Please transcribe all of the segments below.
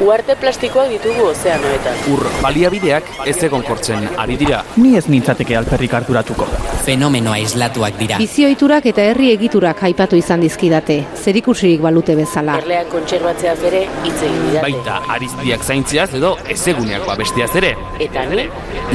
Uarte plastikoak ditugu ozeanoetan. Ur baliabideak ez egon kortzen ari dira. Ni ez nintzateke alperrik harturatuko. Fenomeno aislatuak dira. Bizioiturak eta herri egiturak aipatu izan dizkidate, zerikusirik balute bezala. Erleak kontserbatzeaz ere hitz egin didate. Baita ariztiak zaintziaz edo ezeguneak babestiaz ere. Eta ni,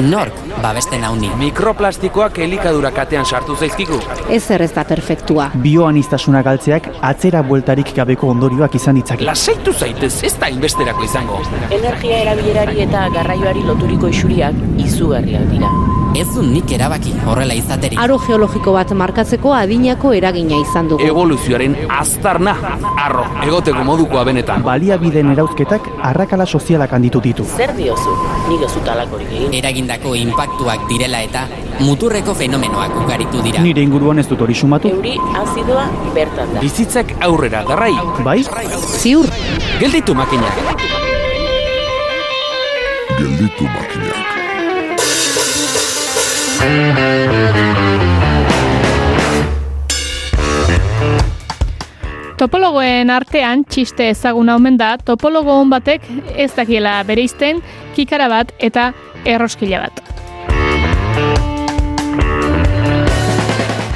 Nork babesten hauni. Mikroplastikoak elikadura katean sartu zaizkigu. Ez ez da perfektua. Bioanistasuna galtzeak atzera bueltarik gabeko ondorioak izan ditzake. Lasaitu zaitez, ez da inbesterako izango. energia erabilerari eta garraioari loturiko isuriak izugarriak dira. Ez du nik erabaki horrela izaterik. Aro geologiko bat markatzeko adinako eragina izan dugu. Evoluzioaren aztarna, arro, egoteko modukoa benetan. Baliabideen erauzketak arrakala sozialak handitu ditu. Zer diozu? Nik ez dut alakorik egin. Eragindako inpaktuak direla eta muturreko fenomenoak ugaritu dira. Nire inguruan ez dut hori sumatu. Euri azidoa bertan da. Bizitzak aurrera, garrai. Bai? Ziur, Gelditu makinak. Gelditu makinak. Topologoen artean txiste ezaguna omen da topologo on batek ez dakiela bereizten kikara bat eta erroskila bat.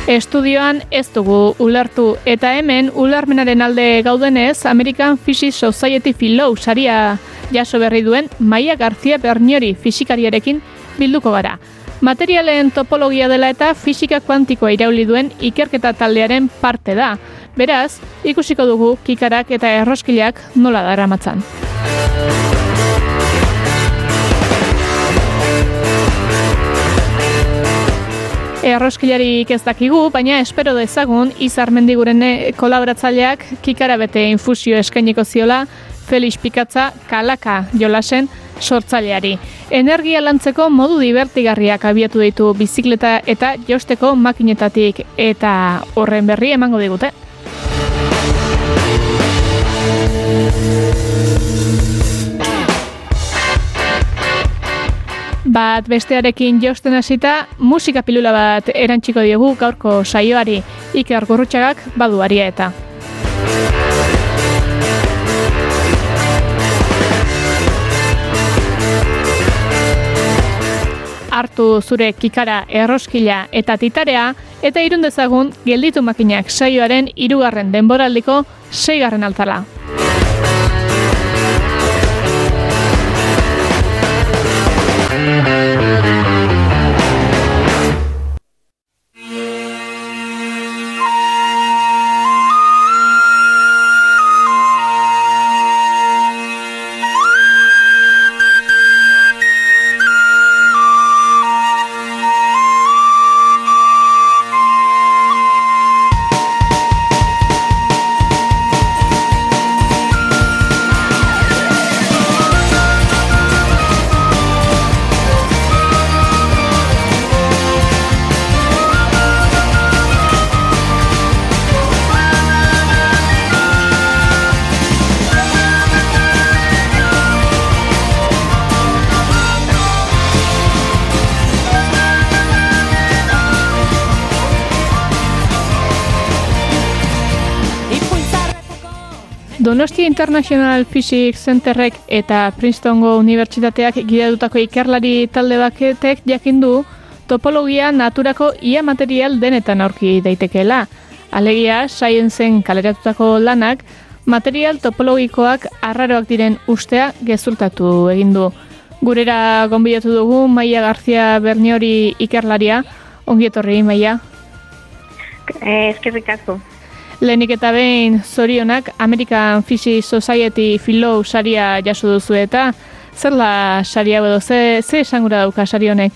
Estudioan ez dugu ulertu eta hemen ulermenaren alde gaudenez American Physics Society Fellow saria jaso berri duen Maia García Berniori fisikariarekin bilduko gara. Materialen topologia dela eta fisika kuantikoa irauli duen ikerketa taldearen parte da. Beraz, ikusiko dugu kikarak eta erroskilak nola daramatzan. Erroskilarik ez dakigu, baina espero dezagun izar mendiguren kolaboratzaileak kikara bete infusio eskainiko ziola Felix Pikatza kalaka jolasen sortzaileari. Energia lantzeko modu divertigarriak abiatu ditu bizikleta eta josteko makinetatik eta horren berri emango digute. Bat bestearekin josten hasita musika pilula bat erantziko diogu gaurko saioari Iker Gurrutxagak baduaria eta. hartu zure kikara erroskila eta titarea eta irun dezagun gelditu makinak saioaren hirugarren denboraldiko seigarren altala. Donostia International Physics Centerrek eta Princetongo Unibertsitateak gidatutako ikerlari talde baketek jakindu topologia naturako ia material denetan aurki daitekeela. Alegia, scienceen kaleratutako lanak, material topologikoak arraroak diren ustea gezultatu egin du. Gurera gonbidatu dugu Maia Garzia Berniori ikerlaria, ongi etorri Maia. Eh, eskerrik asko. Lehenik eta behin zorionak American Physics Society Fellow saria jaso duzu eta zer da saria edo ze, ze esangura dauka sari honek?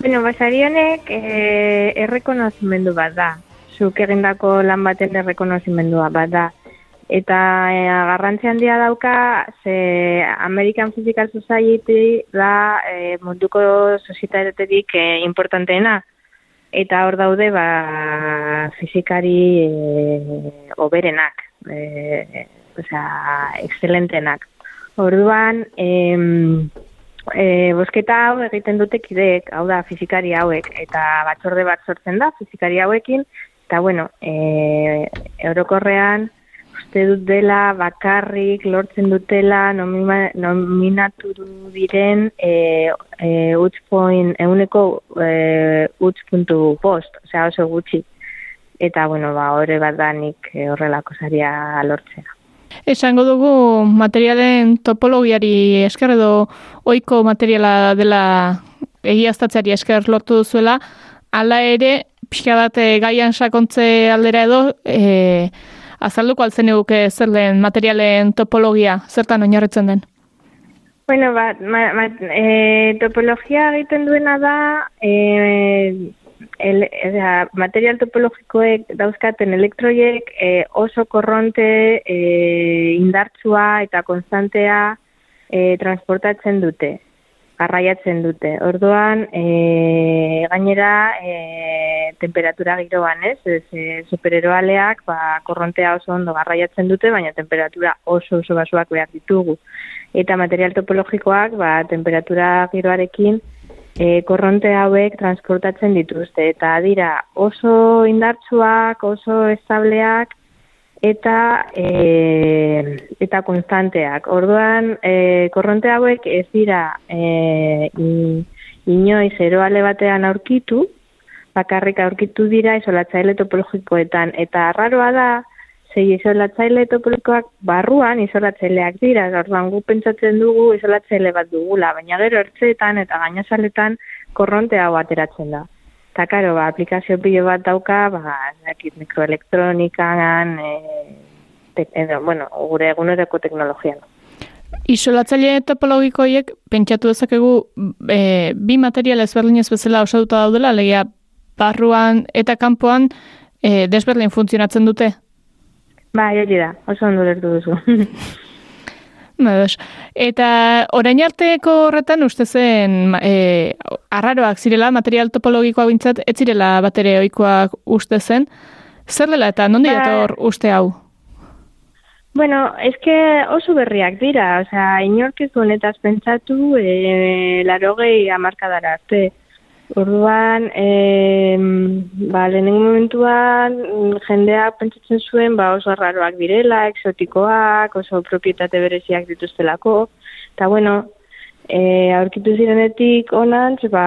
Bueno, ba, sari honek eh, errekonozimendu bat da. Zuk egindako lan baten errekonozimendua bat da. Eta eh, garrantzi handia dauka, ze American Physical Society da eh, munduko sozietatetik eh, importanteena. Eta hor daude, ba, fizikari e, oberenak, e, osea, excelentenak. Orduan, em, e, bosketa hau egiten dute kideek, hau da, fizikari hauek, eta batzorde bat sortzen da, fizikari hauekin, eta bueno, e, eurokorrean uste dut dela bakarrik lortzen dutela nomima, nominatu diren e, e, utxpoin, euneko e, utx.puntu post, osea oso gutxi. Eta, bueno, ba, horre bat da nik e, horrelako zaria lortzea. Esango dugu materialen topologiari esker edo ohiko materiala dela egiaztatzeari esker lortu duzuela, hala ere, pixka bat eh, gaian sakontze aldera edo, e, azalduko altzen eguke zer lehen materialen topologia, zertan oinarritzen den? Bueno, ba, ma, ma, e, topologia egiten duena da, e, el, eza, material topologikoek dauzkaten elektroiek e, oso korronte e, indartsua eta konstantea e, transportatzen dute garraiatzen dute. Orduan, e, gainera, e, temperatura giroan, ez? ez e, supereroaleak, ba, korrontea oso ondo garraiatzen dute, baina temperatura oso oso basuak behar ditugu. Eta material topologikoak, ba, temperatura giroarekin, e, korronte hauek transportatzen dituzte. Eta dira, oso indartsuak, oso estableak, eta e, eta konstanteak. Orduan, e, korronte hauek ez dira e, inoiz eroale batean aurkitu, bakarrik aurkitu dira isolatzaile topologikoetan. Eta arraroa da, zei isolatzaile topologikoak barruan isolatzaileak dira. Orduan, gu pentsatzen dugu isolatzaile bat dugula, baina gero ertzeetan eta gainazaletan korronte hau ateratzen da. Eta, karo, ba, aplikazio pilo bat dauka, ba, zakit, mikroelektronikan, e, edo, bueno, gure egunerako teknologian. Isolatzaile topologikoiek pentsatu dezakegu e, bi material ezberdinez bezala osatuta daudela, legia barruan eta kanpoan e, desberdin funtzionatzen dute? Ba, hori da, oso ondo lertu duzu. Mados. Eta orain arteko horretan uste zen e, arraroak zirela, material topologikoa bintzat, ez zirela batere oikoak uste zen. Zer dela eta nondi ba, dator uste hau? Bueno, eske oso berriak dira, osea, inork ez duenetaz pentsatu e, larogei amarkadara arte. Orduan, e, ba, lehenengo momentuan jendeak pentsatzen zuen ba, oso arraroak direla, exotikoak, oso propietate bereziak dituztelako. Eta bueno, e, aurkitu zirenetik onantz, ba,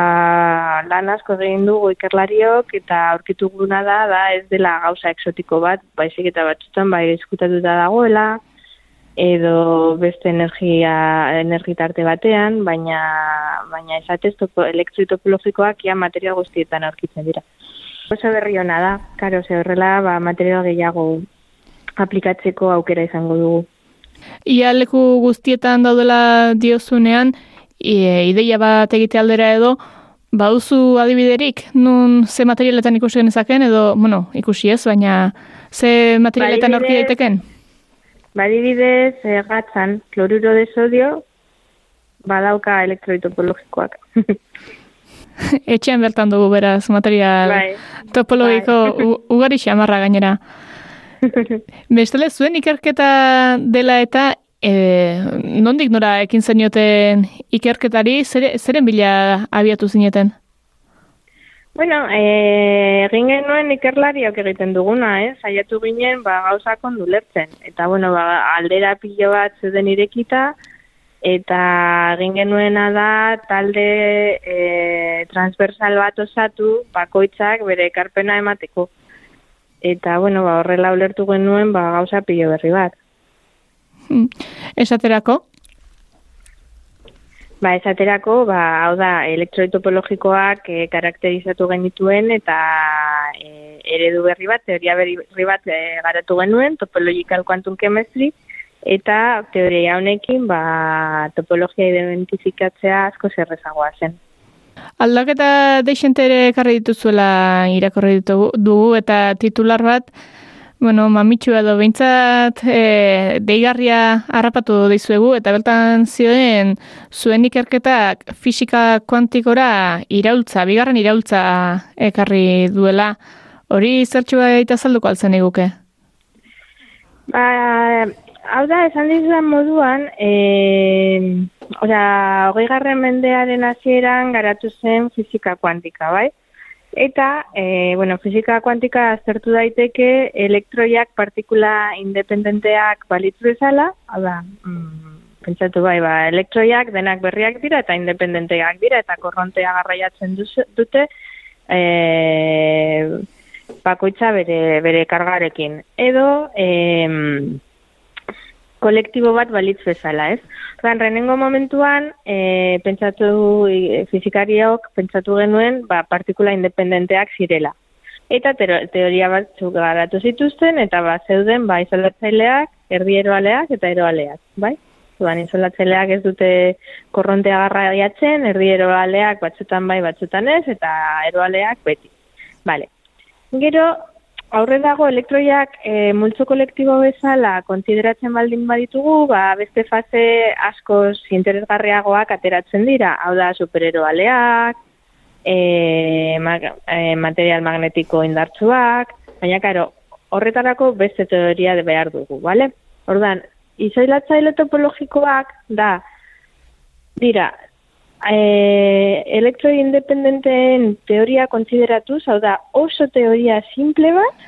lan asko egin dugu ikerlariok eta aurkitu guna da, da ez dela gauza exotiko bat, baizik eta batzutan bai eskutatuta dagoela, edo beste energia energitarte batean, baina baina esatez topo elektroitopologikoak ja material guztietan aurkitzen dira. Oso berri ona da, karo, ze horrela ba, material gehiago aplikatzeko aukera izango dugu. Ia leku guztietan daudela diozunean, e, ideia bat egite aldera edo, bauzu adibiderik, nun ze materialetan ikusi genezaken, edo, bueno, ikusi ez, baina ze materialetan aurki daiteken? Badibidez, e, gatzan, kloruro de sodio, badauka elektroitopologikoak. Etxean bertan dugu beraz, material bai. topologiko bai. ugari xamarra gainera. Bestele, zuen ikerketa dela eta e, nondik nora ekin zenioten ikerketari, zeren bila abiatu zineten? Bueno, eh, egin genuen ikerlariok egiten duguna, eh? saiatu ginen ba, gauzak ondu lertzen. Eta, bueno, ba, aldera pilo bat zuden irekita, eta egin genuena da talde e, transversal bat osatu bakoitzak bere ekarpena emateko. Eta, bueno, ba, horrela ulertu genuen ba, gauza pilo berri bat. Hmm. Esaterako? Ba, esaterako, ba, hau da, elektroitopologikoak e, karakterizatu genituen eta e, eredu berri bat, teoria berri bat e, garatu genuen, topological quantum chemistry, eta teoria honekin, ba, topologia identifikatzea asko zerrezagoa zen. Aldaketa deixentere karri dituzuela irakorri dugu eta titular bat, Bueno, mamitxu edo behintzat e, deigarria harrapatu dizuegu eta bertan zioen zuen ikerketak fisika kuantikora iraultza, bigarren iraultza ekarri duela. Hori zertxu baita zalduko altzen eguke? Ba, hau da, esan dizudan moduan, e, ora, hogei garren mendearen hasieran garatu zen fisika kuantika, bai? Eta, e, bueno, fizika kuantika aztertu daiteke elektroiak partikula independenteak balitzu bezala, hau da, mm, pentsatu bai, ba, elektroiak denak berriak dira eta independenteak dira eta korrontea garraiatzen dute e, bakoitza bere, bere kargarekin. Edo, em, kolektibo bat balitz bezala, ez? Ordan renengo momentuan, e, pentsatu e, fizikariok pentsatu genuen, ba, partikula independenteak zirela. Eta teoria batzuk garatu zituzten eta ba zeuden ba isolatzaileak, erdieroaleak eta eroaleak, bai? Ordan isolatzaileak ez dute korrontea garraiatzen, erdieroaleak batzutan bai, batzutan ez eta eroaleak beti. Vale. Gero aurre dago elektroiak e, multzo kolektibo bezala kontsideratzen baldin baditugu, ba, beste fase askoz interesgarriagoak ateratzen dira. Hau da, supereroaleak, e, mag, e, material magnetiko indartsuak, baina, karo, horretarako beste teoria de behar dugu, bale? Ordan, izoilatzaile topologikoak da, dira, e, elektroi independenteen teoria kontsideratuz, hau da, oso teoria simple bat,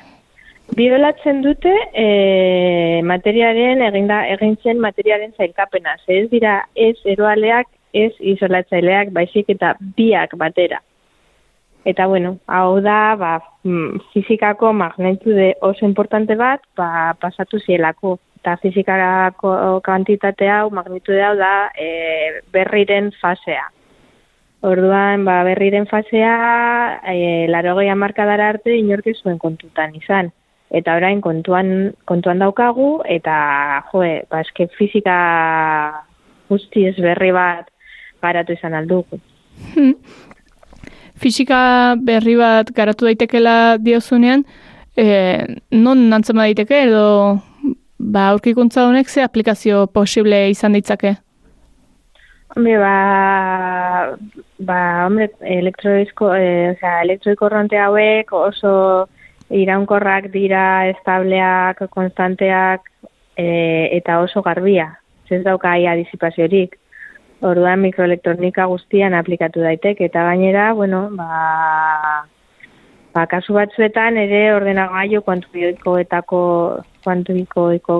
bidolatzen dute e, materiaren eginda egin zen materiaren zailkapena. Ze ez dira ez eroaleak, ez isolatzaileak, baizik eta biak batera. Eta bueno, hau da, ba, mm, fizikako magnitude oso importante bat, ba, pasatu zielako. Eta fizikako kantitatea hau, magnitude hau da, e, berriren fasea. Orduan, ba, berriren fasea, e, larogei amarkadara arte inork ez zuen kontutan izan. Eta orain kontuan, kontuan daukagu, eta joe, ba, eske fizika guztiz berri bat garatu izan aldugu. Fisika berri bat garatu daitekela diozunean, e, non nantzema daiteke edo ba, aurkikuntza honek ze aplikazio posible izan ditzake? Hombre, ba, ba, hombre, elektroizko, e, o sea, elektroikorronte hauek oso iraunkorrak dira, estableak, konstanteak, e, eta oso garbia. Ez dauka ia disipaziorik. Orduan mikroelektronika guztian aplikatu daitek eta gainera, bueno, ba, ba kasu batzuetan ere ordenagailu kuantikoetako kuantikoiko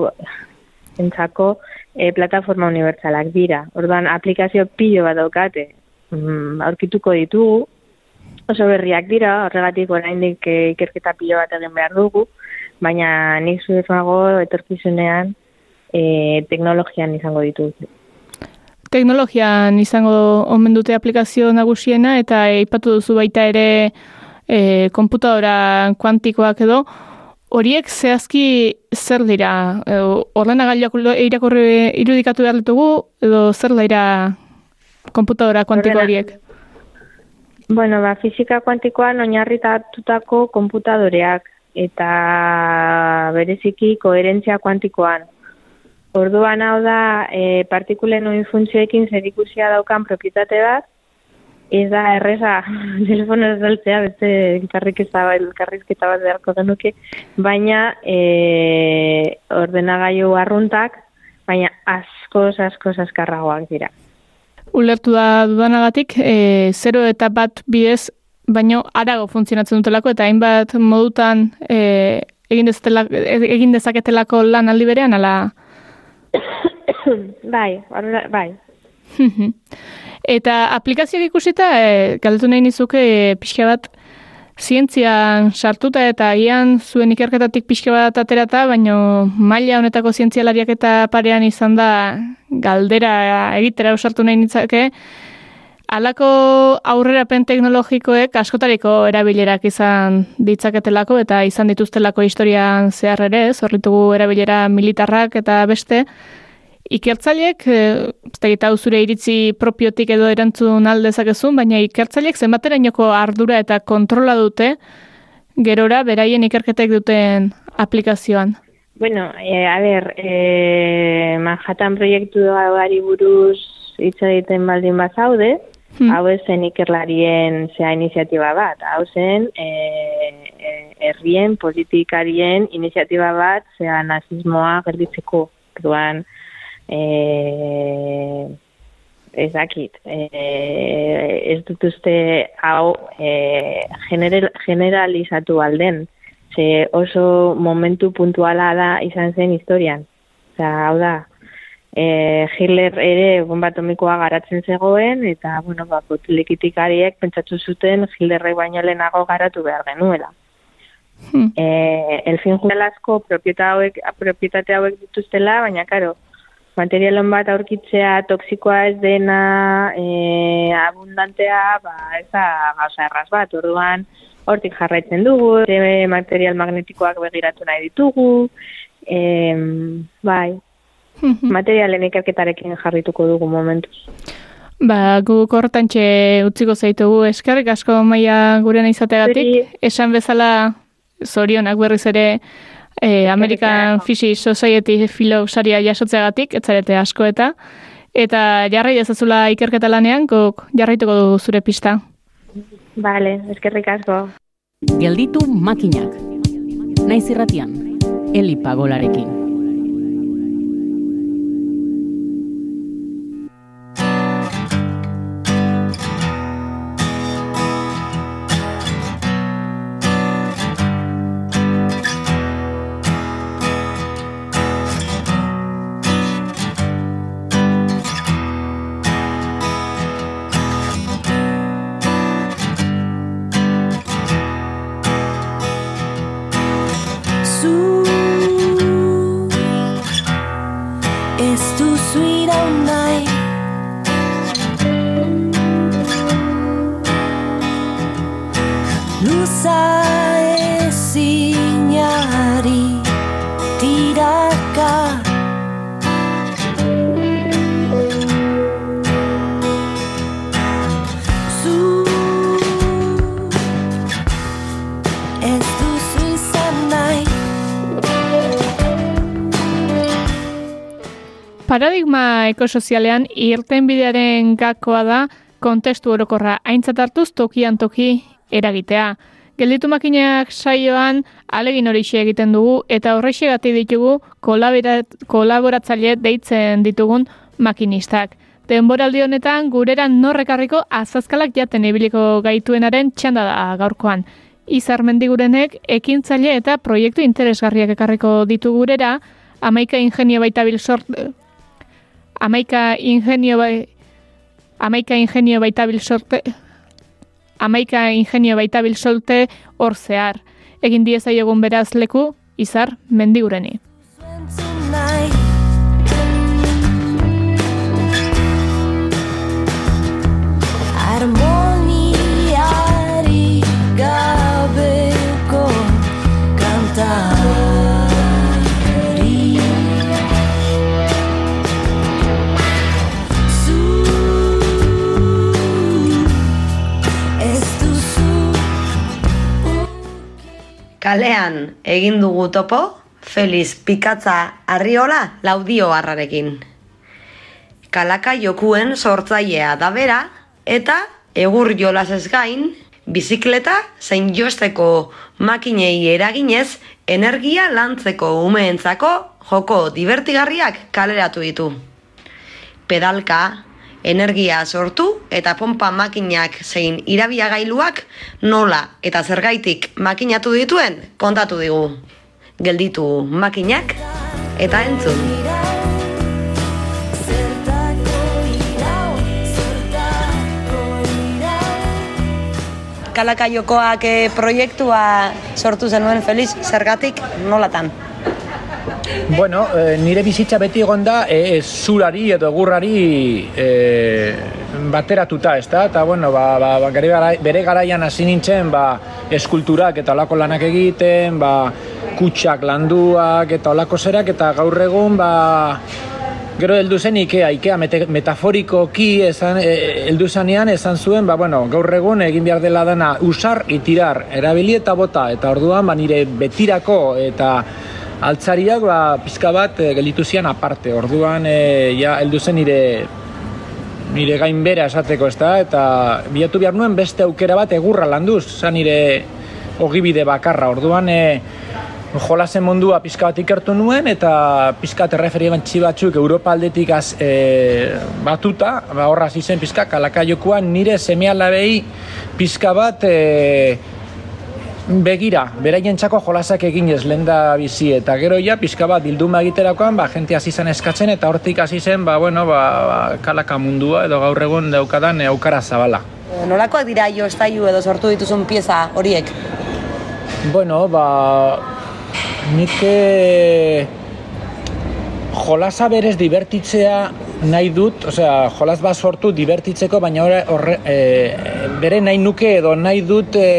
entzako e, plataforma unibertsalak dira. Orduan aplikazio pilo bat daukate. Mm, aurkituko ditugu, oso berriak dira, horregatik oraindik e, ikerketa pilo bat egin behar dugu, baina nik zuefago etorkizunean e, teknologian izango ditugu. Teknologian izango omen dute aplikazio nagusiena eta aipatu duzu baita ere e, konputadora kuantikoak edo, horiek zehazki zer dira? E, Ordenagailuak irakurri irudikatu behar ditugu edo zer dira konputadora kuantiko horiek? Bueno, ba, fizika kuantikoan oinarritatutako konputadoreak eta bereziki koherentzia kuantikoan. Orduan hau da, e, partikulen oin funtzioekin zerikusia daukan propietate bat, ez da erreza telefono ezaltzea, beste elkarriketa bat, elkarrizketa bat beharko genuke, baina e, ordenagailu arruntak, baina askoz, askoz askarragoak dira. Ulertu da dudanagatik, e, zero eta bat bidez, baino arago funtzionatzen dutelako, eta hainbat modutan e, egin, dezatela- egin dezaketelako lan aldi berean, ala... bai, bai. Eta aplikazioak ikusita, e, galdetu nahi nizuke e, pixka bat zientzian sartuta eta agian zuen ikerketatik pixka bat aterata, baino maila honetako zientzialariak eta parean izan da galdera egitera usartu nahi nitzake, Alako aurrerapen teknologikoek askotariko erabilerak izan ditzaketelako eta izan dituztelako historian zehar ere, zorritugu erabilera militarrak eta beste, Ikertzaileek, e, ez da hau zure iritzi propiotik edo erantzun aldezakezun, baina ikertzaileek zenbaterainoko ardura eta kontrola dute gerora beraien ikerketek duten aplikazioan. Bueno, e, a ber, e, Manhattan proiektu ari buruz hitz egiten baldin bazaude, Hmm. hau zen ikerlarien zea iniziatiba bat, hau zen e, e, herrien, politikarien iniziatiba bat zea nazismoa gelditzeko. Orduan, e, ezakit, e, ez dut uste hau e, general, generalizatu alden, ze oso momentu puntuala da izan zen historian. Osa, hau da, e, Hitler ere bomba atomikoa garatzen zegoen, eta, bueno, ba, botilekitikariek pentsatu zuten Hitlerrek baino lehenago garatu behar genuela. Hmm. Eh, el fin judelazko propietate hauek, propietate hauek dituztela, baina, karo, materialon bat aurkitzea toksikoa ez dena e, abundantea, ba, ez da gauza erraz bat, orduan hortik jarraitzen dugu, e, material magnetikoak begiratu nahi ditugu, e, bai, materialen ikerketarekin jarrituko dugu momentuz. Ba, gu kortantxe utziko zaitugu eskerrik asko maia gurena izateagatik. Esan bezala zorionak berriz ere eh, American Physics Society Philo saria jasotzeagatik, etzarete asko eta eta jarrai ezazula ikerketa lanean, guk jarraituko du zure pista. Vale, eskerrik asko. Gelditu makinak. Naiz irratian, Eli Pagolarekin. Luza ezinari tiraka. Zu Ez duzu izan nahi. Paradigma ekosozialean irten bidearen gakoa da kontestu orokorra. Aintzat hartuz tokian toki eragitea. Gelditu makinak saioan alegin horixe egiten dugu eta horrexegatik ditugu kolaborat- kolaboratzaile deitzen ditugun makinistak. Denboraldi honetan gureran norrekarriko azazkalak jaten ibiliko gaituenaren txanda da gaurkoan. Izar mendigurenek ekintzaile eta proiektu interesgarriak ekarriko ditu gurera, amaika ingenio baitabil sort, amaika ingenio bai, amaika ingenio baitabil sorte, amaika ingenio baitabil solte hor zehar. Egin diezaiogun beraz leku, izar mendigureni. entzun nahi Kalean egin dugu topo, Feliz Pikatza Arriola laudio harrarekin. Kalaka jokuen sortzailea da bera, eta egur jolasez gain, bizikleta zein josteko makinei eraginez, energia lantzeko umeentzako joko divertigarriak kaleratu ditu. Pedalka, energia sortu eta pompa makinak zein irabiagailuak nola eta zergaitik makinatu dituen kontatu digu. Gelditu makinak eta entzun. Zertako irau, zertako irau Kalaka jokoak eh, proiektua sortu zenuen Feliz, zergatik nolatan? Bueno, eh, nire bizitza beti egon da eh, zurari edo egurrari eh, bateratuta, ez da? Eta, bueno, ba, ba, ba, bere garaian hasi nintzen, ba, eskulturak eta olako lanak egiten, ba, kutsak landuak eta olako zerak, eta gaur egun, ba, Gero heldu zen Ikea, Ikea metaforikoki esan, e, heldu zanean esan zuen, ba, bueno, gaur egun egin behar dela dana usar itirar, erabili eta bota, eta orduan ba, nire betirako eta altzariak ba, pizka bat e, gelditu zian aparte, orduan e, ja heldu zen nire nire gainbera esateko, ezta? Eta bilatu behar nuen beste aukera bat egurra landuz, zan nire ogibide bakarra. Orduan, e, jolasen mundua pizka bat ikertu nuen eta pizka erreferentzi batzuk Europa aldetik az, e, batuta, ba, horra hasi zen pizka kalakaiokoan nire semealabei pizka bat e, begira, beraientzako jolasak eginez lenda bizi eta gero ja pizka bat bilduma egiterakoan ba gente hasi zen eskatzen eta hortik hasi zen ba bueno ba, ba kalaka mundua edo gaur egun daukadan e, aukara zabala. Nolakoak dira jo estailu edo sortu dituzun pieza horiek? Bueno, ba nik eh, jolasa berez divertitzea nahi dut, osea, jolas bat sortu divertitzeko, baina horre, horre e, bere nahi nuke edo nahi dut e,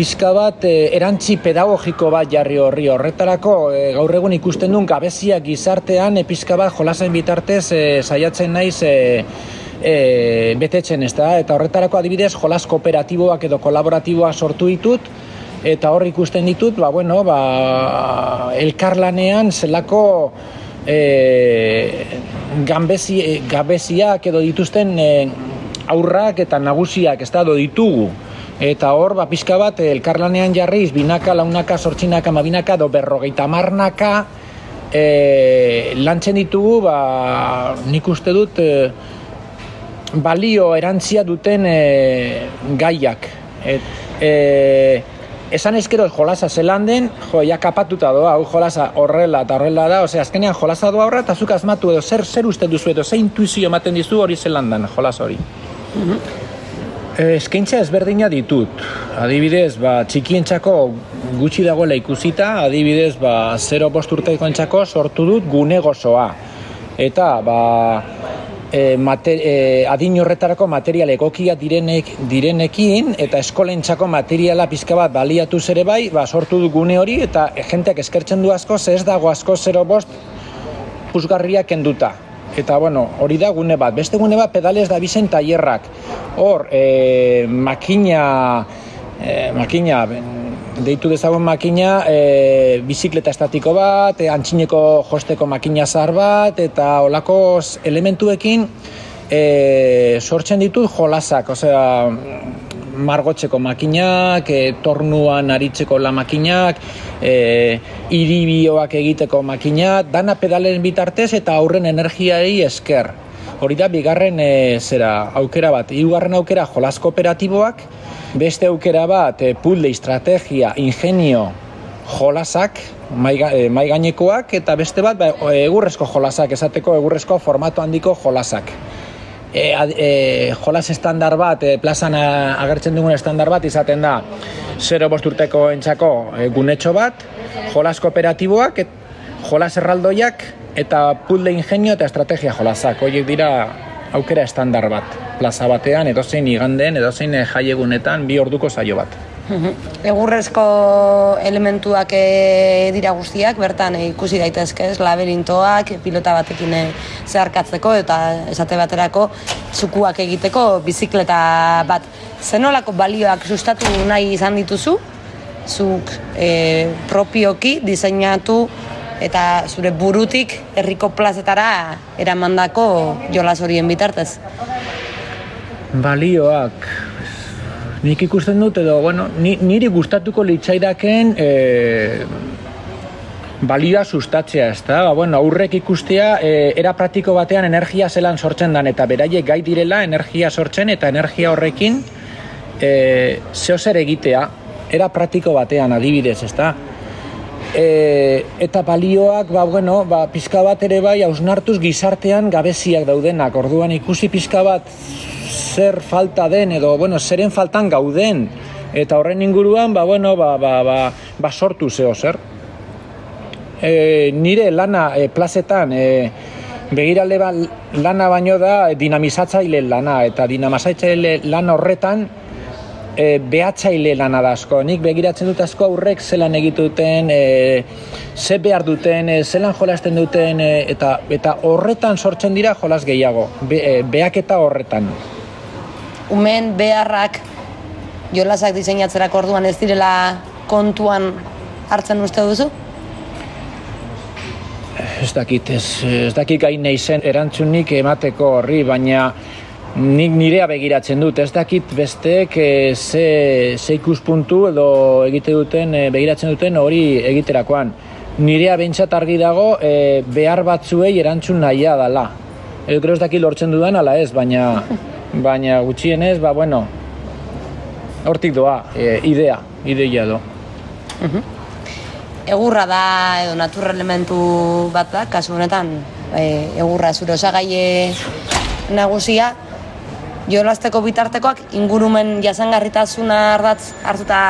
pizka bat e, erantzi pedagogiko bat jarri horri. Horretarako e, gaur egun ikusten duen gabezia gizartean e, pizka bat jolasen bitartez e, saiatzen naiz e, e, betetzen ez da, eta horretarako adibidez jolas kooperatiboak edo kolaboratiboak sortu ditut, eta hor ikusten ditut, ba, bueno, ba, elkarlanean zelako e, gambezi, gabeziak edo dituzten e, aurrak eta nagusiak ez da, ditugu. Eta hor, ba, pixka bat, elkarlanean jarriz, binaka, launaka, sortzinaka, mabinaka, do berrogeita marnaka, e, lantzen ditugu, ba, nik uste dut, e, balio erantzia duten e, gaiak. Et, e, Esan ezkero jolasa zelan den, jo, ja kapatuta doa, hau jolasa horrela eta horrela da, ose, azkenean jolasa doa horra, eta zuk asmatu edo zer, zer uste duzu edo, zein intuizio ematen dizu hori zelan den, jolas hori. Eh, Eskaintza ezberdina ditut. Adibidez, ba, txikientzako gutxi dagoela ikusita, adibidez, ba, 0 bost urtekoentzako sortu dut gune gozoa. Eta, ba, e, mate, e, adin horretarako material egokia direnek, direnekin eta eskolentzako materiala pizka bat baliatu ere bai, ba, sortu du gune hori eta jenteak eskertzen du asko, ez dago asko 0 bost puzgarriak kenduta. Eta, bueno, hori da gune bat. Beste gune bat pedales da bizen tailerrak. Hor, e, makina, e, makina, deitu dezagun makina, e, bizikleta estatiko bat, e, antxineko josteko makina zar bat, eta olako elementuekin e, sortzen ditut jolasak, osea, margotzeko makinak, e, tornuan aritzeko la makinak, e, iribioak egiteko makinak, dana pedalen bitartez eta aurren energiari esker. Hori da, bigarren e, zera aukera bat. Hirugarren aukera jolas kooperatiboak, beste aukera bat e, puzzle, estrategia, ingenio, jolasak, mai gainekoak, eta beste bat ba, egurrezko jolasak, esateko egurrezko formato handiko jolasak e, e, jolas estandar bat, e, plazan agertzen dugun estandar bat izaten da 0 bost urteko entzako e, gunetxo bat, jolas kooperatiboak, et, jolas erraldoiak eta puzzle ingenio eta estrategia jolasak. Horiek dira aukera estandar bat. Plaza batean, edozein iganden, edozein jaiegunetan, bi orduko saio bat. Egurrezko elementuak e, dira guztiak, bertan e, ikusi daitezke, ez, laberintoak, pilota batekin e, zeharkatzeko eta esate baterako zukuak egiteko bizikleta bat. Zenolako balioak sustatu nahi izan dituzu, zuk e, propioki diseinatu eta zure burutik herriko plazetara eramandako jolas horien bitartez. Balioak, nik ikusten dut edo, bueno, ni, niri gustatuko litzaidaken e, balioa sustatzea, ez da? Ba, bueno, aurrek ikustea e, era praktiko batean energia zelan sortzen dan, eta beraiek gai direla energia sortzen, eta energia horrekin e, zeo zer egitea, era praktiko batean adibidez, ez da? E, eta balioak, ba, bueno, ba, pizka bat ere bai, hausnartuz gizartean gabeziak daudenak. Orduan ikusi pizka bat zer falta den edo, bueno, zeren faltan gauden. Eta horren inguruan, ba, bueno, ba, ba, ba, ba sortu zeo zer. E, nire lana e, plazetan, e, begirale ba, lana baino da dinamizatzaile lana, eta dinamizatzaile lana horretan, e, behatzaile lana da asko. Nik begiratzen dut asko aurrek zelan egituten, e, ze behar duten, e, zelan jolasten duten, e, eta, eta horretan sortzen dira jolas gehiago, be, e, behaketa horretan. Umen beharrak jolasak diseinatzerako orduan ez direla kontuan hartzen uste duzu? Ez dakit, ez, ez dakit gai naizen erantzunik emateko horri, baina nik nirea begiratzen dut, ez dakit besteek e, ze, ze ikuspuntu edo egite duten, e, begiratzen duten hori egiterakoan. Nirea behintzat argi dago e, behar batzuei erantzun nahia dala. Edo ez dakit lortzen dudan ala ez, baina, baina gutxienez, ba bueno, hortik doa, e, idea, ideia do. Egurra da edo natur elementu bat da, kasu honetan e, egurra zure osagaie nagusia, jolasteko bitartekoak ingurumen jasangarritasuna ardatz hartuta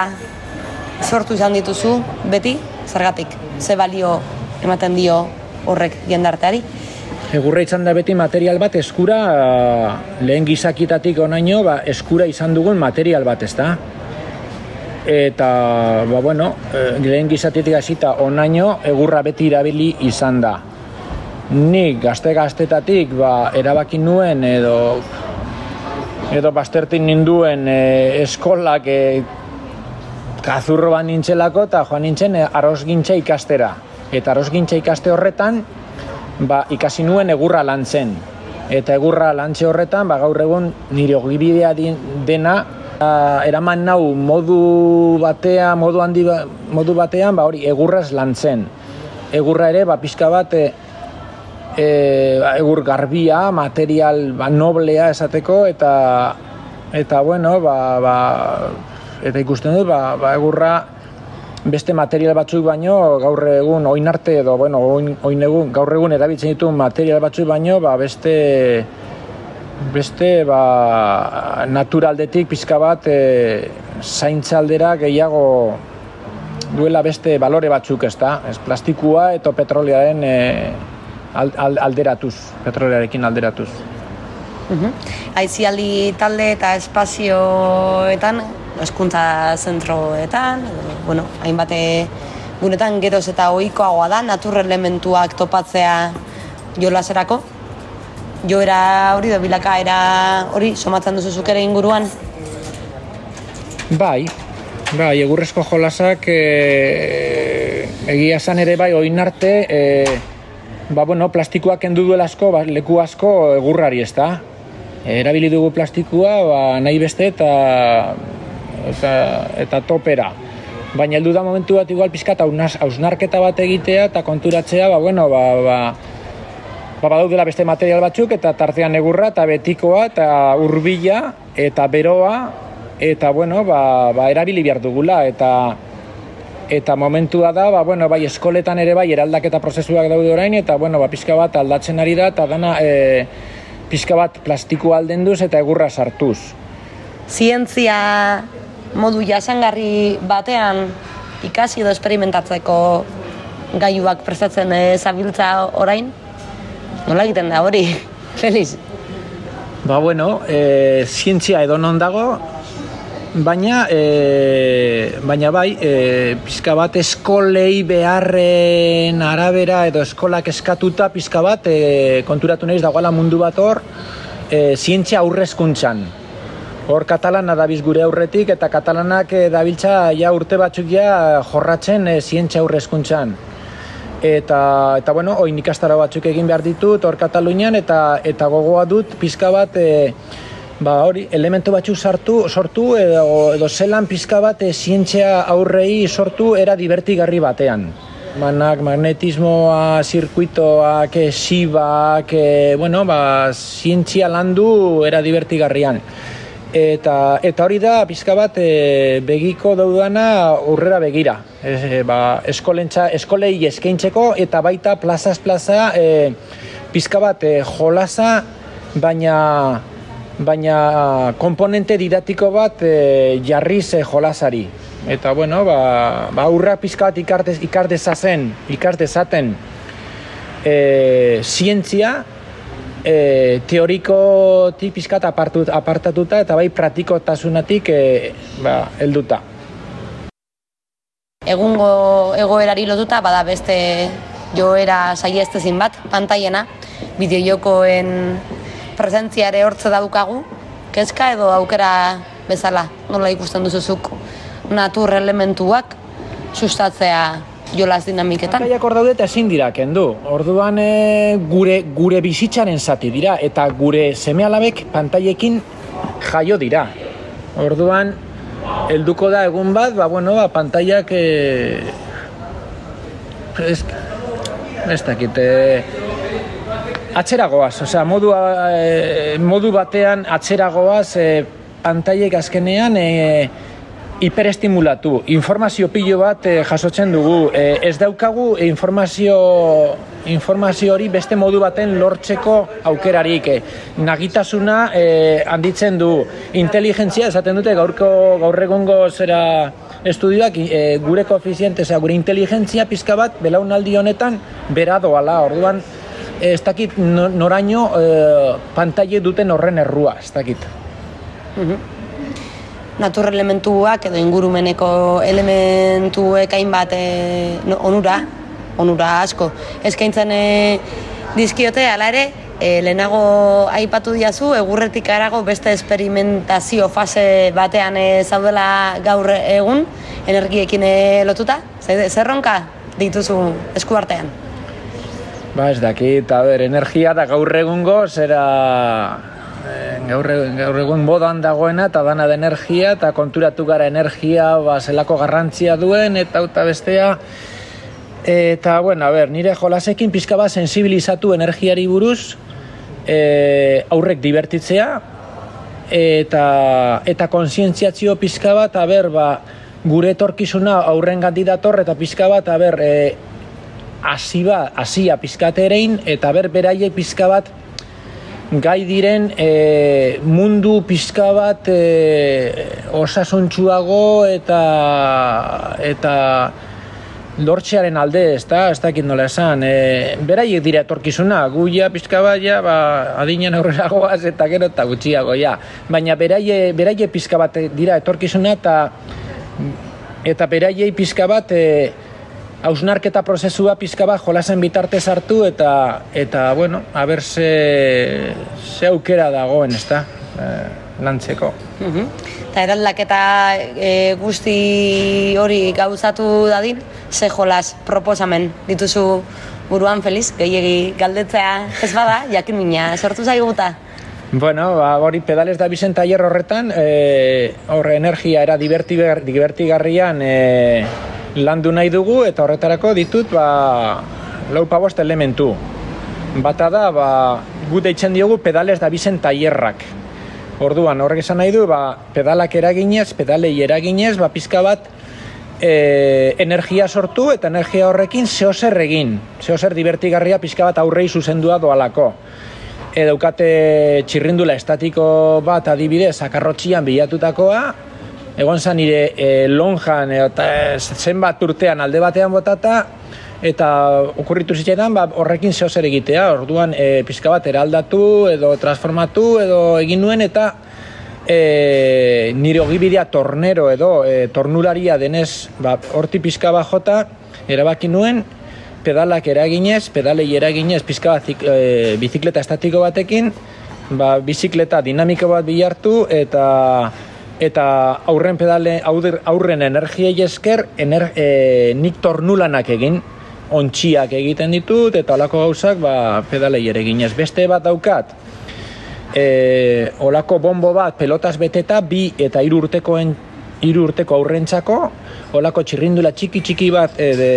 sortu izan dituzu beti, zergatik, ze balio ematen dio horrek jendarteari. Egurra izan da beti material bat eskura, eh, lehen gizakitatik onaino, ba, eskura izan dugun material bat, ezta? Eta, ba, bueno, eh, lehen gizatetik hasita onaino, egurra beti irabili izan da. Nik gazte gaztetatik, ba, erabaki nuen edo edo bastertin ninduen e, eskolak e, kazurro bat nintzelako eta joan nintzen e, arrozgintza ikastera. Eta arrozgintza ikaste horretan, ba, ikasi nuen egurra lantzen. Eta egurra lantze horretan, ba, gaur egun nire ogibidea dena, a, eraman nau modu batea, modu handi ba- modu batean, ba, hori egurraz lantzen. Egurra ere, ba, pixka bat, e, e, ba, egur garbia, material ba, noblea esateko, eta, eta bueno, ba, ba, eta ikusten dut, ba, ba, egurra beste material batzuk baino gaur egun oin arte edo bueno, oin, oin egun, gaur egun erabiltzen ditu material batzuk baino ba, beste beste ba, naturaldetik pizka bat e, zaintza aldera gehiago duela beste balore batzuk, ezta? Ez plastikua eta petrolearen e, al, al, alderatuz, petrolearekin alderatuz. Aizialdi talde eta espazioetan, eskuntza zentroetan, bueno, hainbate gunetan geroz eta ohikoagoa da, natur elementuak topatzea jolaserako. Joera hori da bilakaera hori somatzen duzu zuk ere inguruan. Bai, bai, egurrezko jolasak e, egia esan ere bai oin arte e, ba, bueno, plastikoak kendu duela asko, ba, leku asko egurrari, ezta? Erabili dugu plastikua, ba, nahi beste eta, eta, eta topera. Baina heldu da momentu bat igual pizkat hausnarketa bat egitea eta konturatzea, ba, bueno, ba, ba, ba, badaudela beste material batzuk eta tartean egurra eta betikoa eta hurbila eta beroa eta bueno, ba, ba erabili behar dugula eta eta momentua da, ba, bueno, bai eskoletan ere bai eraldaketa prozesuak daude orain eta bueno, ba, pixka bat aldatzen ari da eta dana e, pixka bat plastikoa aldenduz eta egurra sartuz. Zientzia modu jasangarri batean ikasi edo esperimentatzeko gaiuak prestatzen eh, zabiltza orain? Nola egiten da hori, Feliz? Ba bueno, e, zientzia edo non dago, baina, e, baina bai, e, pizka bat eskolei beharren arabera edo eskolak eskatuta pizka bat e, konturatu naiz dagoela mundu bat hor, e, zientzia aurrezkuntzan. Hor katalana dabiz gure aurretik eta katalanak e, dabiltza ja urte batzuk ja jorratzen e, zientzia aurrezkuntzan. Eta, eta bueno, oin ikastara batzuk egin behar ditut hor Katalunian eta eta gogoa dut pizka bat e, ba hori elementu batzuk sartu sortu edo, edo zelan pizka bat e, zientzia aurrei sortu era divertigarri batean. Manak, magnetismoa, zirkuitoak, e, sibak, e, bueno, ba, zientzia landu era divertigarrian. Eta, eta hori da pizka bat e, begiko daudana aurrera begira. E, ba, eskolentza, eskolei eskaintzeko eta baita plazaz plaza e, pizka bat e, jolasa, baina baina komponente didatiko bat e, jarriz e, jolasari. Eta bueno, ba, ba aurra pizka bat ikardez, ikardezazen, ikardezaten e, zientzia, e, teorikotik pizkat apartut, apartatuta eta bai praktikotasuna,tik e, ba, helduta. Egungo egoerari lotuta bada beste joera saiestezin bat, pantaiena, bideojokoen presentzia ere hortze daukagu, kezka edo aukera bezala, nola ikusten duzuzuk natur elementuak sustatzea jolas dinamiketan. Pantaiak hor daude eta ezin dira kendu. Orduan e, gure gure bizitzaren zati dira eta gure semealabek pantaiekin jaio dira. Orduan helduko da egun bat, ba bueno, ba pantaiak e, ez, ez dakit, e, atzeragoaz, osea, modu, e, modu batean atzeragoaz e, pantaiek azkenean e, hiperestimulatu. Informazio pilo bat e, jasotzen dugu. E, ez daukagu informazio informazio hori beste modu baten lortzeko aukerarik. E, nagitasuna e, handitzen du. Inteligentzia esaten dute gaurko gaur egungo zera estudioak e, gure koefiziente, gure inteligentzia pizka bat belaunaldi honetan bera doala. Orduan ez dakit no- noraino e, pantaile duten horren errua, ez dakit. Natur elementuak edo ingurumeneko elementuek hainbat e, onura, onura asko. Eskaintzen e, dizkiote, hala ere, e, lehenago aipatu diazu, egurretik arago beste esperimentazio fase batean e, zaudela gaur egun, energiekin e, lotuta? Zer, zerronka dituzu eskuartean? Ba, ez dakit, a ber, energia da gaur egungo, zera gaur, e- gaur egun modan dagoena eta dana da energia eta konturatu gara energia ba, zelako garrantzia duen eta auta bestea. Eta bueno, a ber, nire jolasekin pizka bat sensibilizatu energiari buruz e, aurrek divertitzea eta eta kontzientziatzio pizka bat, a ber, ba, gure etorkizuna aurren dator eta pizka bat, a ber, e, hasi ba, hasia pizkaterein eta ber beraiek pizka bat gai diren e, mundu pizka bat e, osasuntsuago eta eta lortzearen alde, ez da, ez dakit nola esan, e, beraiek dira etorkizuna, gu ja pizka bat, ja, ba, adinen aurreragoaz eta gero eta gutxiago, ja. Baina beraie, beraie pizka bat dira etorkizuna eta eta beraiei pizka bat e, hausnarketa prozesua pizka bat jolasen bitartez hartu eta eta bueno, a ber ze, ze aukera dagoen, ezta? E, lantzeko. Mhm. Eta eraldaketa e, guzti hori gauzatu dadin, ze jolas proposamen dituzu buruan Feliz, gehiegi galdetzea ez bada, jakin mina, sortu zaiguta. Bueno, ba, hori pedales da bizen tailer horretan, e, horre energia era divertigar, divertigarrian e, landu nahi dugu eta horretarako ditut ba, lau pabost elementu. Bata da, ba, gu deitzen diogu pedales da bizen tailerrak. Orduan, horrek esan nahi du, ba, pedalak eraginez, pedalei eraginez, ba, pizka bat e, energia sortu eta energia horrekin zehozer egin. Zehozer divertigarria pizka bat aurrei zuzendua doalako. E, daukate txirrindula estatiko bat adibidez, akarrotxian bilatutakoa, egon zan nire e, lonjan eta zenbat urtean alde batean botata, eta okurritu zitzaidan ba, horrekin zeo zer egitea, orduan e, pizka bat eraldatu edo transformatu edo egin nuen eta e, nire ogibidea tornero edo e, tornularia denez ba, horti pizka bat jota erabaki nuen pedalak eraginez, pedalei eraginez pizka bat zik- e, bizikleta estatiko batekin ba, bizikleta dinamiko bat bilartu eta eta aurren pedale aurren, energiei esker ener, e, nik tornulanak egin ontxiak egiten ditut eta olako gauzak ba, pedalei ere eginez. Beste bat daukat, e, olako bombo bat pelotas beteta bi eta hiru urtekoen hiru urteko aurrentzako olako txirrindula txiki txiki bat e, de,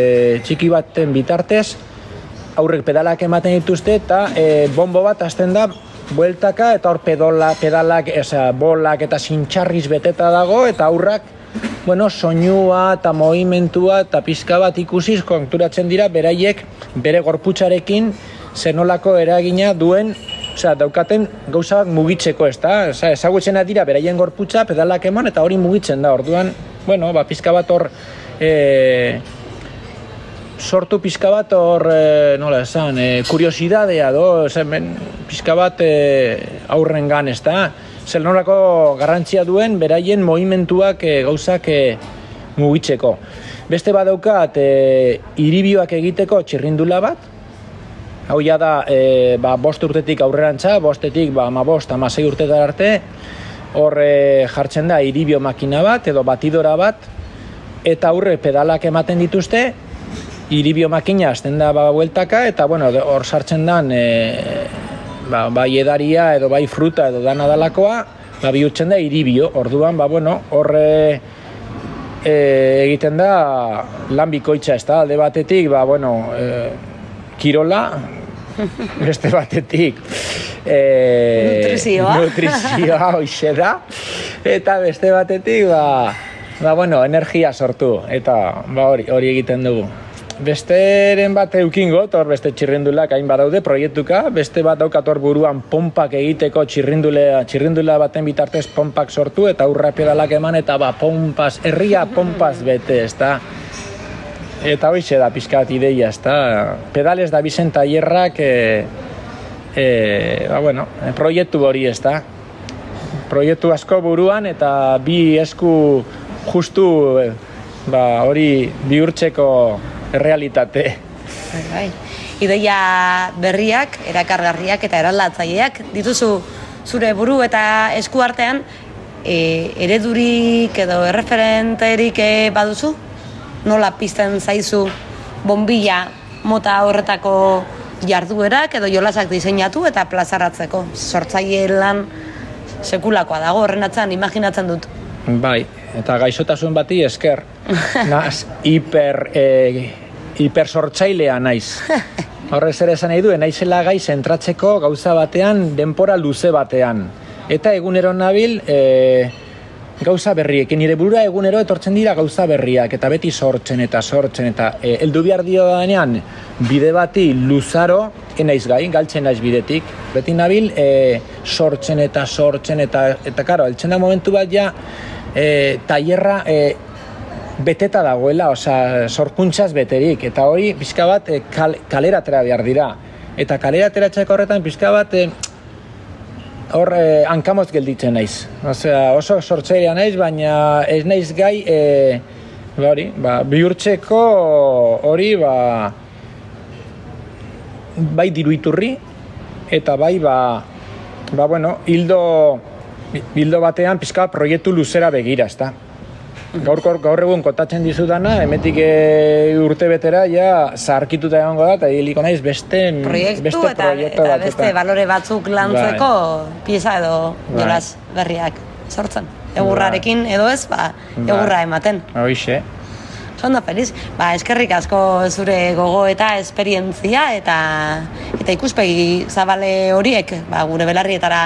txiki baten bitartez aurrek pedalak ematen dituzte eta e, bombo bat hasten da bueltaka eta hor pedola, pedalak, osea, bolak eta sintxarriz beteta dago eta aurrak bueno, soinua eta movimentua eta pizka bat ikusiz konturatzen dira beraiek bere gorputzarekin zenolako eragina duen Osea, daukaten gauza bat mugitzeko, ez da? Osea, ezagutzena dira beraien gorputza, pedalak eman, eta hori mugitzen da. Orduan, bueno, ba, pizka bat hor, e, sortu pizka bat hor, e, nola esan, e, kuriosidadea do, ez hemen, pizka bat e, aurren gan, ez da? Zer nolako garrantzia duen beraien movimentuak e, gauzak e, mugitzeko. Beste badaukat, e, iribioak egiteko txirrindula bat, Hau ja da, e, ba, bost urtetik aurrerantza, bostetik, ba, ama bost, ama sei urtetara arte, hor e, jartzen da iribio makina bat, edo batidora bat, eta aurre pedalak ematen dituzte, iribio makina azten da ba, bueltaka, eta bueno, hor sartzen dan, e, ba, bai edaria edo bai fruta edo dana dalakoa, ba, bihurtzen da iribio. Orduan, ba, bueno, horre e, egiten da lan bikoitza, ez da, alde batetik, ba, bueno, e, kirola, beste batetik, e, Nutrizioa. nutrizioa hoxe da, eta beste batetik, ba, ba, bueno, energia sortu, eta ba, hori, hori egiten dugu. Besteren bat eukingot, hor beste txirrindulak hain badaude proiektuka, beste bat daukat hor buruan pompak egiteko txirrindulea, txirrindula baten bitartez pompak sortu eta urra pedalak eman eta ba pompas, herria pompas bete, ez da. Eta hoize da pizkat ideia, ez da. Pedales da bizen tailerrak, e, e, ba, bueno, e, proiektu hori, ez da. Proiektu asko buruan eta bi esku justu e, ba, hori bihurtzeko errealitate. Bai, bai. Ideia berriak, erakargarriak eta eraldatzaileak dituzu zure buru eta esku artean e, eredurik edo erreferenterik e, baduzu? Nola pizten zaizu bombilla mota horretako jarduerak edo jolasak diseinatu eta plazaratzeko. Sortzaile lan sekulakoa dago horren atzean imaginatzen dut. Bai, eta gaixotasun bati esker. Naz, hiper, e, hipersortzailea naiz. Horrez ere esan nahi du, naizela gai zentratzeko gauza batean, denpora luze batean. Eta egunero nabil, e, gauza berriekin, nire burura egunero etortzen dira gauza berriak, eta beti sortzen eta sortzen, eta e, eldu behar dio danean, bide bati luzaro, enaiz gai, galtzen naiz bidetik, beti nabil e, sortzen eta sortzen, eta, eta karo, eltzen da momentu bat ja, e, tailerra e, beteta dagoela, osea, sorkuntzaz beterik, eta hori pixka bat e, kal, kalera atera behar dira. Eta kalera ateratzeko horretan pixka bat e, hor eh, hankamoz gelditzen naiz. Osea, oso sortzailea naiz, baina ez naiz gai e, ba hori, ba, bihurtzeko hori ba, bai diruiturri eta bai ba, ba bueno, hildo, hildo batean pizka proiektu luzera begira, ezta. Gaur, gaur, egun kontatzen dizudana, emetik e, urte betera ja zaharkituta egongo da, eta hiliko naiz beste, proiektu beste eta, eta batetan. beste balore batzuk lantzeko pieza edo Bai. jolas berriak sortzen. Egurrarekin edo ez, ba, Bai. egurra ematen. Hoixe. Ondo feliz. Ba, eskerrik asko zure gogo eta esperientzia eta eta ikuspegi zabale horiek, ba, gure belarrietara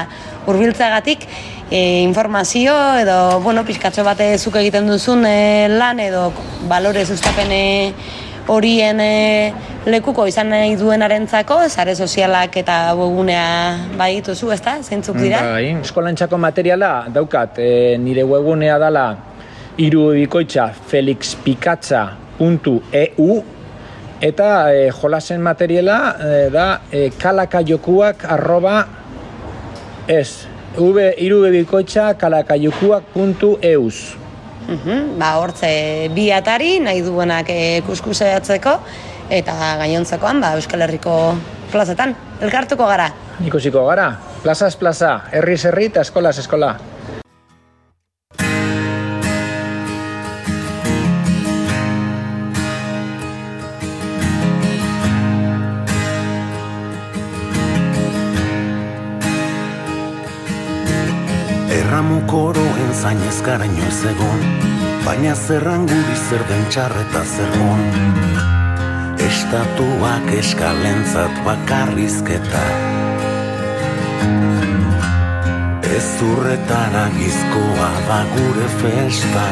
hurbiltzeagatik e, informazio edo, bueno, pizkatxo bate zuk egiten duzun e, lan edo balore sustapene horien e, lekuko izan nahi duenarentzako, sare sozialak eta webgunea bai dituzu, ezta? Zeintzuk dira? Bai, eskolantzako materiala daukat, e, nire webgunea dala irubikoitza felixpikatza.eu eta e, jolasen materiala e, da e, kalakajokuak arroba ez, irubikoitza kalakajokuak.eus Mhm, ba, hortze bi atari nahi duenak e, kuskuseatzeko eta gainontzekoan ba, Euskal Herriko plazetan. Elkartuko gara. Ikusiko gara, plazaz plaza, herriz herri eta eskolaz eskola. Garaino ez egon Baina zerran guri zer den txarreta zer hon Estatuak eskalentzat bakarrizketa. Ez urretara gizkoa da gure festa.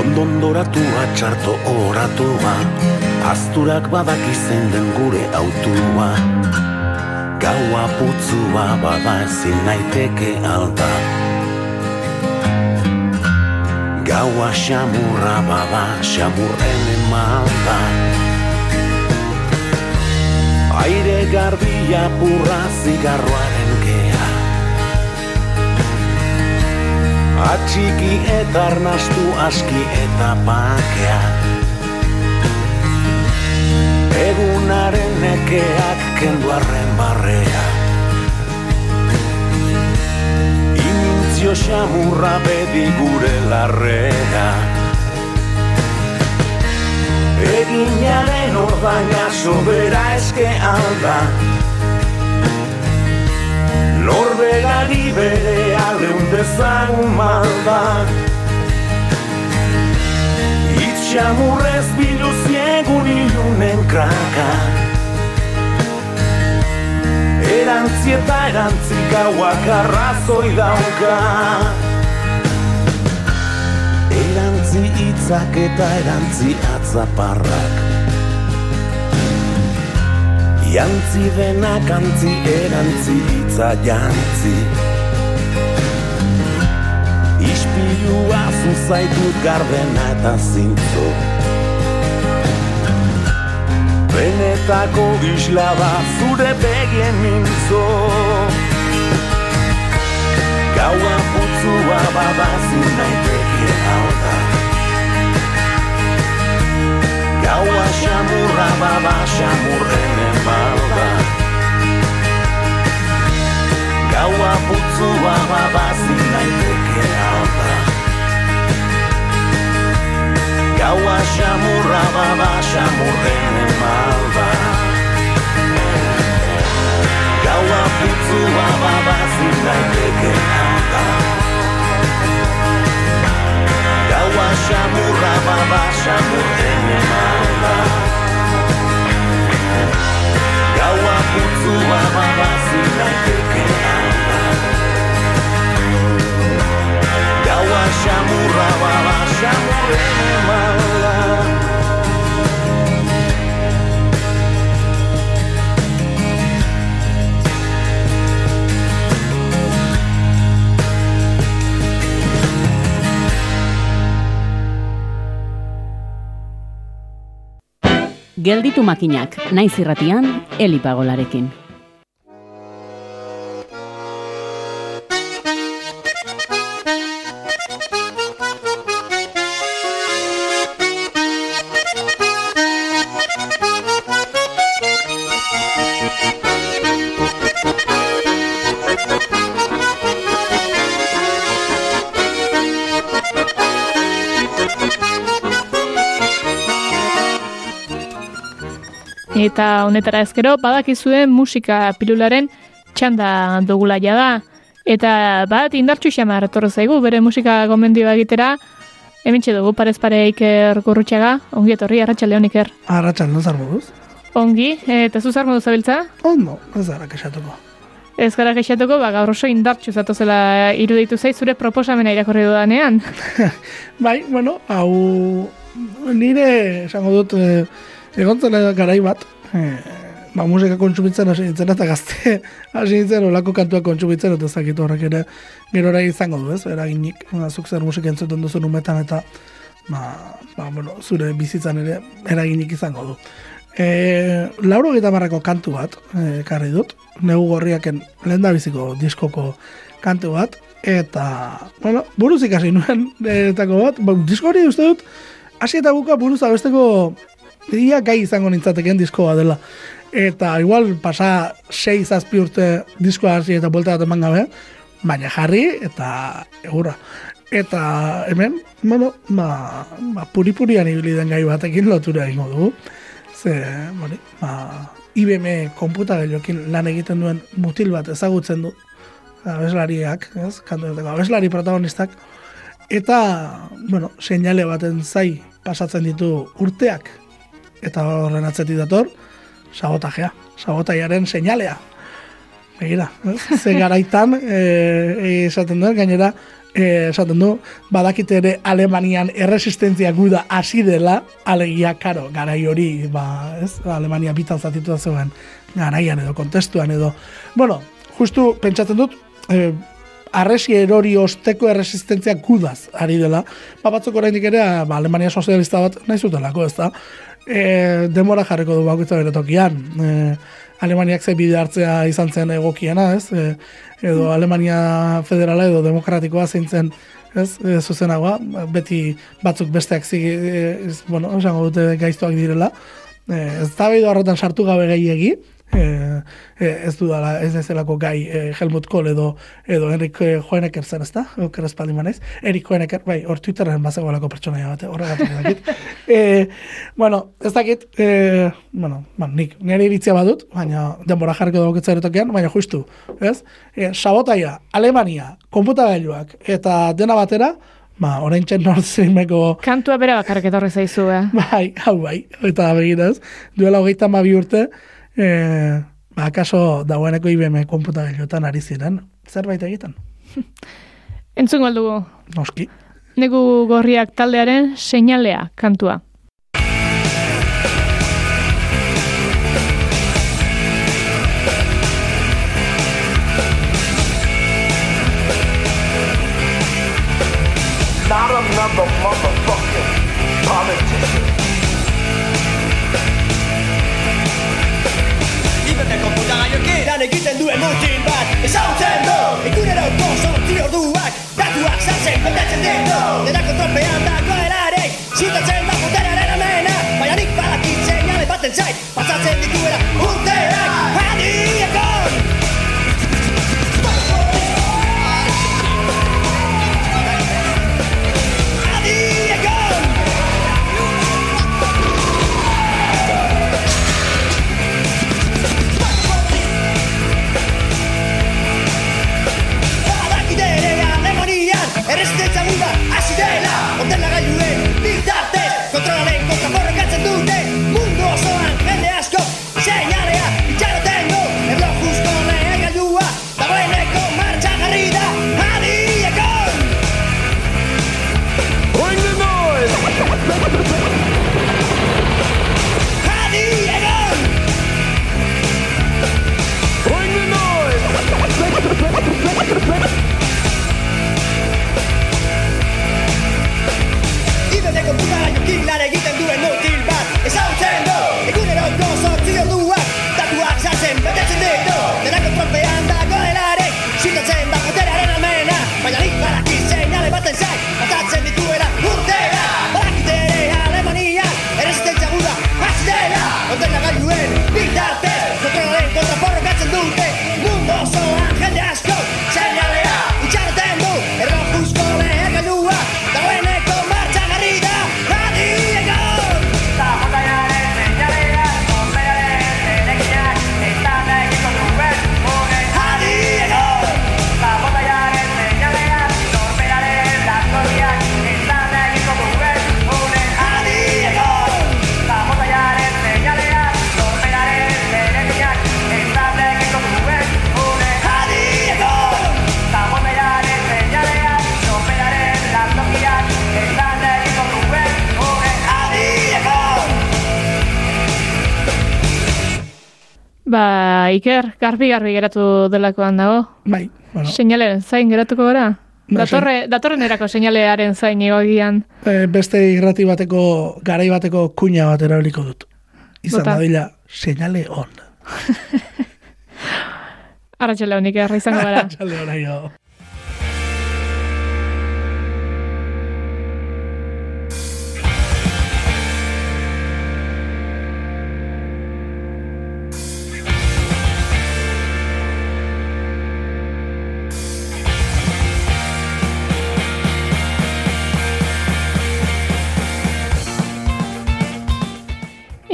Ondondoratua txarto oratua Azturak badak izen den gure autua Gaua putzua bada ezin naiteke alda Gaua xamurra bada xamurren emalda Aire garbia purra zigarroaren gea Atxiki eta arnastu aski eta bakea Egunaren nekeak kendu arren barrea. Imintzio xamurra beti gure larrea. Eginaren ordaina sobera eske alda Norberari bere aldeun dezagun malda. Itxamurrez biluziegun ilunen kraka. Erantzi eta erantzi gauak arrazoi dauka. Erantzi hitzak eta erantzi atzaparrak. Jantzi denak antzi erantzi hitza jantzi. Ispilua zuzaitut gardena eta zintzo Benetako isla da zure begien mintzo. Gaua putzua badazu naiteke hau da. Gaua xamurra bada xamurren emalda Gaua putzua badazu naiteke hau da Gaua xamurra bada xamurren emalda Gaua putzua badazu naiteke hau da Gaua xamurra bada xamurren emalda Gaua putzua badazu naiteke hau da Gaua xamurra bada xamurren Gelditu makinak, naiz irratian, elipagolarekin. Eta honetara ezkero, badakizuen musika pilularen txanda dugula da. Eta bat indartxu xamar etorri zaigu, bere musika gomendioa egitera, Hementxe dugu, parez pare Iker Gurrutxaga, ongi etorri, arratsalde Iker. Arratxalde, zar moduz? Ongi, eta zu zar moduz zabiltza? Ondo, ez gara kexatuko. Ez gara kexatuko, ba, gaur oso indartxu zatozela iruditu zait zure proposamena irakorri dudanean. Bai, bueno, hau nire esango dut eh, egontzela garai bat, eh, ba, musika kontsumitzen hasi nintzen eta gazte hasi nintzen olako kantua kontsumitzen eta zakitu horrek ere gerora izango du, ez? Eraginik, ba, zuk zer musika entzuten duzun umetan eta ba, ba, bueno, zure bizitzan ere eraginik izango du. E, lauro marrako kantu bat, e, karri dut, negu gorriaken lehen da biziko diskoko kantu bat, eta, bueno, buruz ikasi nuen, etako bat, ba, disko hori uste dut, hasi eta buka buruz abesteko ia gai izango nintzateken diskoa dela. Eta igual pasa 6 zazpi urte diskoa hasi eta buelta bat eman gabe, baina jarri eta egurra. Eta hemen, bueno, ba, ba puri-purian ibili den gai batekin lotura egingo dugu. Ze, bori, ba, IBM konputagailokin lan egiten duen mutil bat ezagutzen du, abeslariak, ez, kantuetako abeslari protagonistak, eta, bueno, seinale baten zai pasatzen ditu urteak, eta horren atzetik dator, sabotajea, sabotaiaren seinalea. Begira, ez? ze garaitan, e, esaten duen, gainera, esaten du, badakite ere Alemanian erresistentzia guda hasi dela, alegia, karo, garai hori, ba, ez? Alemania bitan zatitu zeuen garaian edo kontestuan edo. Bueno, justu pentsatzen dut, e, arresi erori osteko erresistentzia gudaz ari dela. Ba, batzuk oraindik ere, ba, Alemania sozialista bat nahi zutelako, ez da? E, demora jarriko du bakoitza bere tokian. E, Alemaniak ze bide hartzea izan zen egokiena, ez? E, edo Alemania federala edo demokratikoa zein zen, ez? E, zuzenagoa, beti batzuk besteak zigi, e, ez, bueno, esango dute gaiztuak direla. E, ez da behidu horretan sartu gabe gehiegi, e, ez dudala, ez ezelako gai e, Helmut Kohl edo, edo Enrik Joeneker zen, ez da? Oker espaldi manez. Erik Joeneker, bai, hor Twitterren bazegoelako pertsonaia bat, horregatik dakit. e, bueno, ez dakit, e, bueno, man, nik nire iritzia badut, baina denbora jarriko dugu erotokean, baina justu, ez? E, sabotaia, Alemania, konputagailuak, eta dena batera, ba, orain txen Nord Streameko Kantua bera bakarrik etorri zaizu, eh? Bai, hau bai, eta begiraz, duela hogeita ma bi urte, e, ba, akaso dagoeneko IBM konputagailuetan ari ziren, zerbait egiten. Entzun dugu. Noski. Negu gorriak taldearen seinalea kantua. Mutin bat Ezautzen du, ikuneroko sortzi orduak Datuak sartzen betetzen ditu Denako tropean dagoelarik Zitatzen da puteraren amena. Baina nik badakitzen jale baten zait Pasatzen dituela urteak bitartez garbi-garbi geratu delakoan dago. Bai, bueno. Seinale zain geratuko gara? Ba, Datorre, datorren erako seinalearen zain egogian. E, beste irrati bateko, garai bateko kuña bat erabiliko dut. Izan Bota. da bila, seinale on. Arratxale honik erra izango gara. Txalde horaio.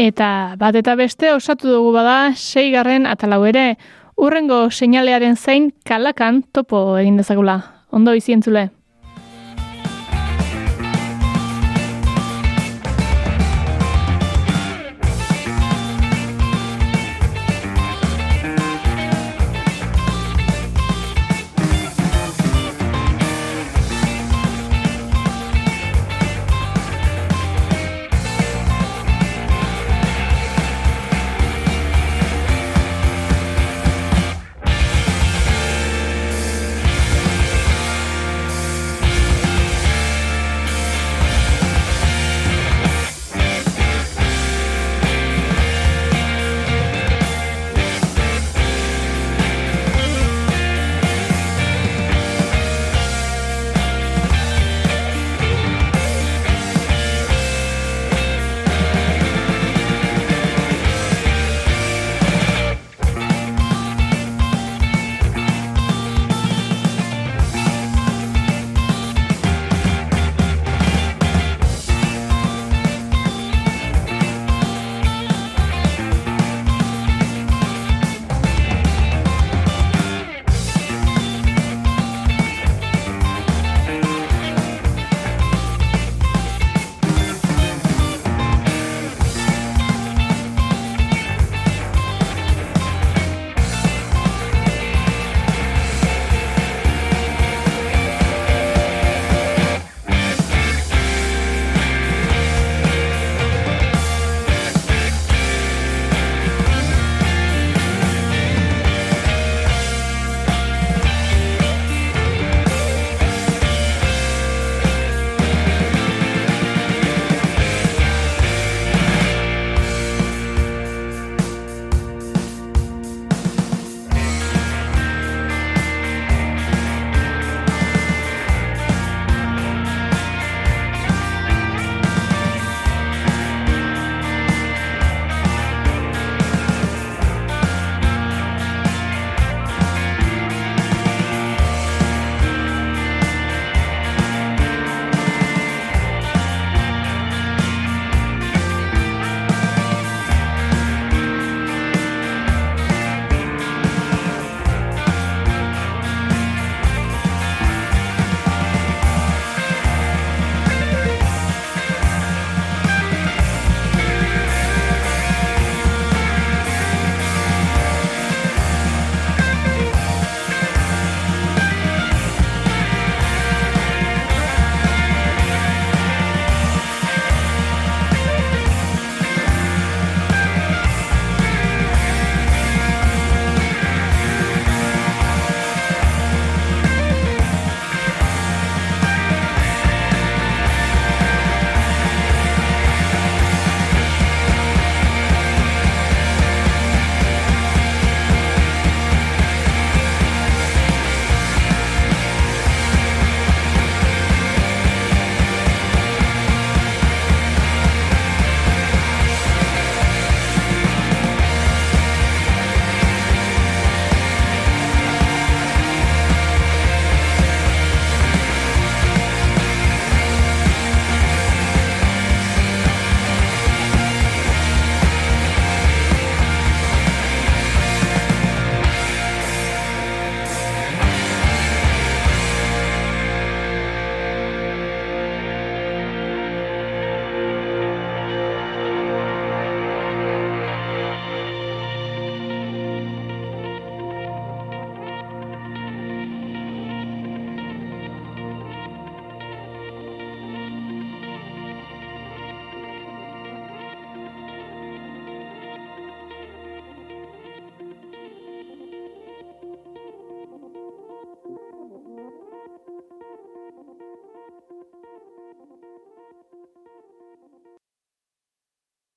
Eta bat eta beste osatu dugu bada seigarren atalau ere urrengo seinalearen zain kalakan topo egin dezagula. Ondo izientzule.